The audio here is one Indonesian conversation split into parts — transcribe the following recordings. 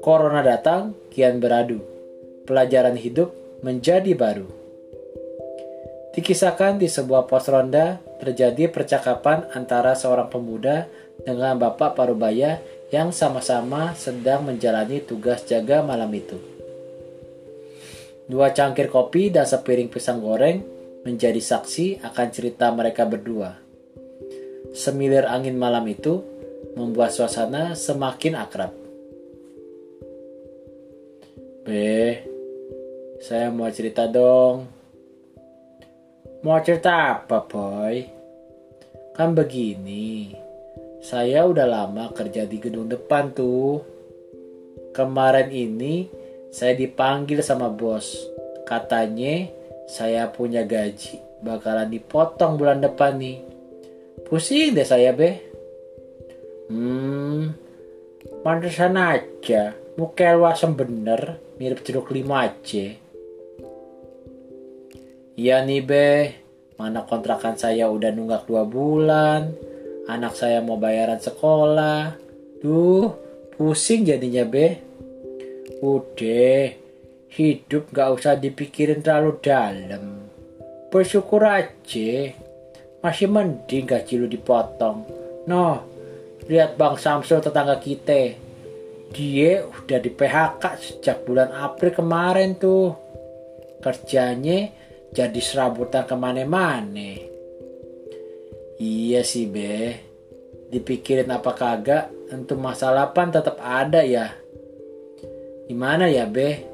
Corona datang, kian beradu. Pelajaran hidup menjadi baru. Dikisahkan di sebuah pos ronda, terjadi percakapan antara seorang pemuda dengan Bapak Parubaya yang sama-sama sedang menjalani tugas jaga malam itu. Dua cangkir kopi dan sepiring pisang goreng menjadi saksi akan cerita mereka berdua. Semilir angin malam itu membuat suasana semakin akrab. Be, saya mau cerita dong. Mau cerita apa, boy? Kan begini, saya udah lama kerja di gedung depan tuh. Kemarin ini saya dipanggil sama bos. Katanya saya punya gaji bakalan dipotong bulan depan nih. Pusing deh saya, Be. Hmm, pantesan aja. Muka luasem bener, mirip jeruk lima aja. Iya nih be, mana kontrakan saya udah nunggak dua bulan, anak saya mau bayaran sekolah. Duh, pusing jadinya be. Udah, hidup gak usah dipikirin terlalu dalam. Bersyukur aja, masih mending gaji lu dipotong. Noh, lihat Bang Samsul tetangga kita. Dia udah di PHK sejak bulan April kemarin tuh. Kerjanya jadi serabutan ke mana-mana. Iya sih be, dipikirin apa kagak, untuk masalah pan tetap ada ya. Gimana ya be?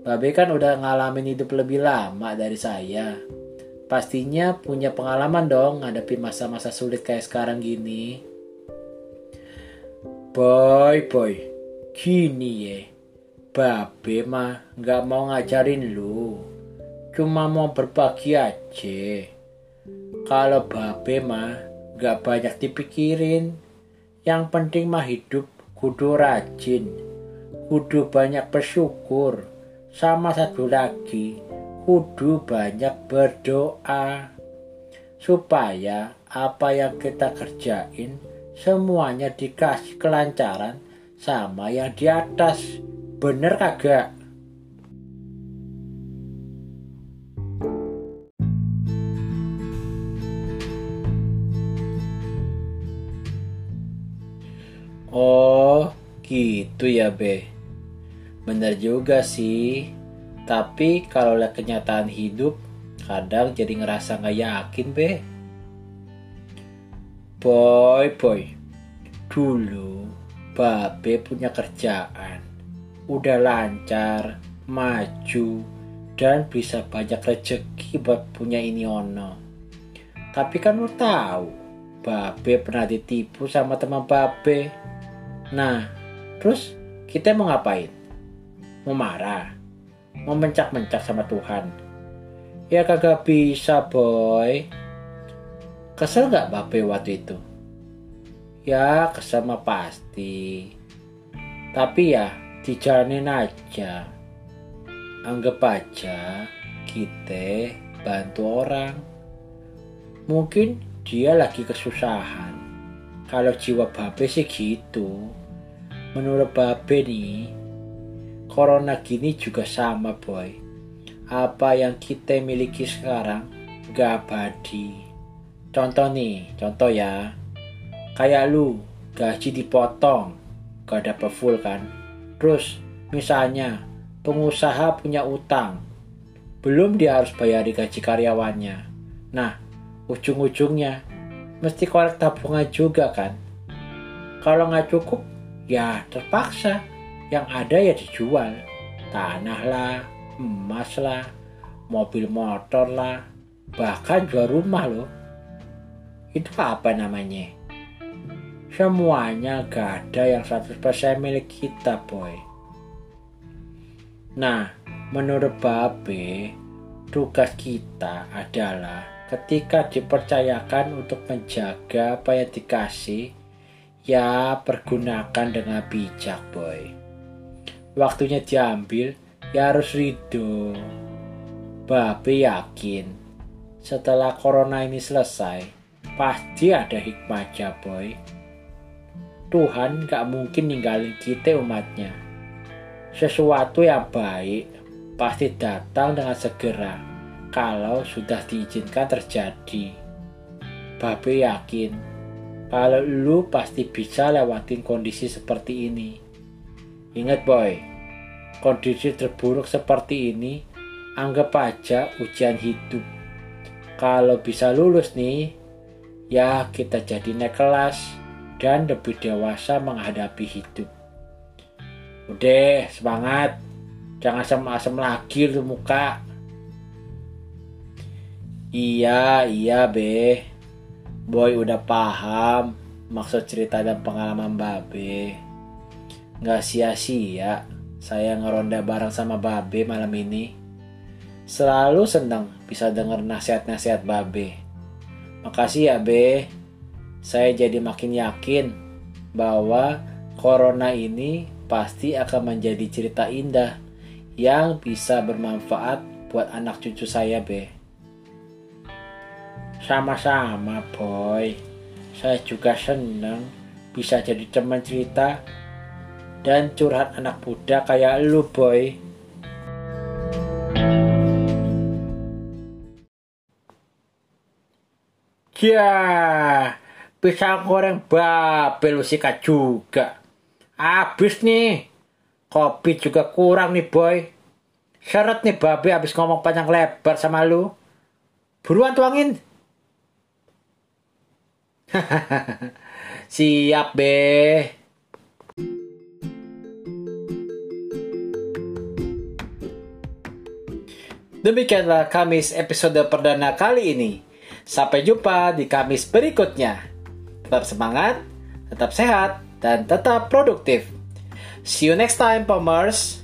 Babe kan udah ngalamin hidup lebih lama dari saya. Pastinya punya pengalaman dong ngadepi masa-masa sulit kayak sekarang gini. Boy, boy, gini ya. Babe mah nggak mau ngajarin lu cuma mau berbagi aja. Kalau babe mah gak banyak dipikirin. Yang penting mah hidup kudu rajin, kudu banyak bersyukur. Sama satu lagi, kudu banyak berdoa. Supaya apa yang kita kerjain semuanya dikasih kelancaran sama yang di atas. Bener kagak? Oh, gitu ya, Be. Bener juga sih. Tapi kalau lihat kenyataan hidup, kadang jadi ngerasa nggak yakin, Be. Boy, boy. Dulu, Babe punya kerjaan. Udah lancar, maju, dan bisa banyak rezeki buat punya ini ono. Tapi kan lu tahu, Babe pernah ditipu sama teman Babe Nah, terus kita mau ngapain? Mau marah? Mau mencak-mencak sama Tuhan? Ya kagak bisa boy. Kesel gak bape waktu itu? Ya kesel mah pasti. Tapi ya dijalanin aja. Anggap aja kita bantu orang. Mungkin dia lagi kesusahan. Kalau jiwa bape sih gitu menurut Babe nih, corona gini juga sama boy. Apa yang kita miliki sekarang gak abadi. Contoh nih, contoh ya. Kayak lu gaji dipotong, gak dapet full kan. Terus misalnya pengusaha punya utang, belum dia harus bayar gaji karyawannya. Nah, ujung-ujungnya mesti korek tabungan juga kan. Kalau nggak cukup, ya terpaksa yang ada ya dijual tanah lah emas lah mobil motor lah bahkan jual rumah loh itu apa namanya semuanya gak ada yang 100% milik kita boy nah menurut Babe tugas kita adalah ketika dipercayakan untuk menjaga apa yang dikasih Ya, pergunakan dengan bijak, boy. Waktunya diambil, ya harus ridho. Babe yakin, setelah corona ini selesai, pasti ada hikmahnya, boy. Tuhan gak mungkin ninggalin kita umatnya. Sesuatu yang baik pasti datang dengan segera kalau sudah diizinkan terjadi. Babe yakin kalau lu pasti bisa lewatin kondisi seperti ini. Ingat boy, kondisi terburuk seperti ini anggap aja ujian hidup. Kalau bisa lulus nih, ya kita jadi naik kelas dan lebih dewasa menghadapi hidup. Udah, semangat! Jangan asem-asem lagi lu muka. Iya, iya be. Boy udah paham maksud cerita dan pengalaman babe. Gak sia-sia saya ngeronda bareng sama babe malam ini. Selalu senang bisa denger nasihat-nasihat babe. Makasih ya be. Saya jadi makin yakin bahwa corona ini pasti akan menjadi cerita indah yang bisa bermanfaat buat anak cucu saya, Be. Sama-sama, Boy. Saya juga senang bisa jadi teman cerita dan curhat anak muda kayak lu, Boy. Ya, bisa goreng babel sikat juga. Habis nih. Kopi juga kurang nih boy. Syarat nih babe habis ngomong panjang lebar sama lu. Buruan tuangin. Siap be. Demikianlah Kamis episode perdana kali ini. Sampai jumpa di Kamis berikutnya. Tetap semangat, tetap sehat, dan tetap produktif. See you next time, Pomers!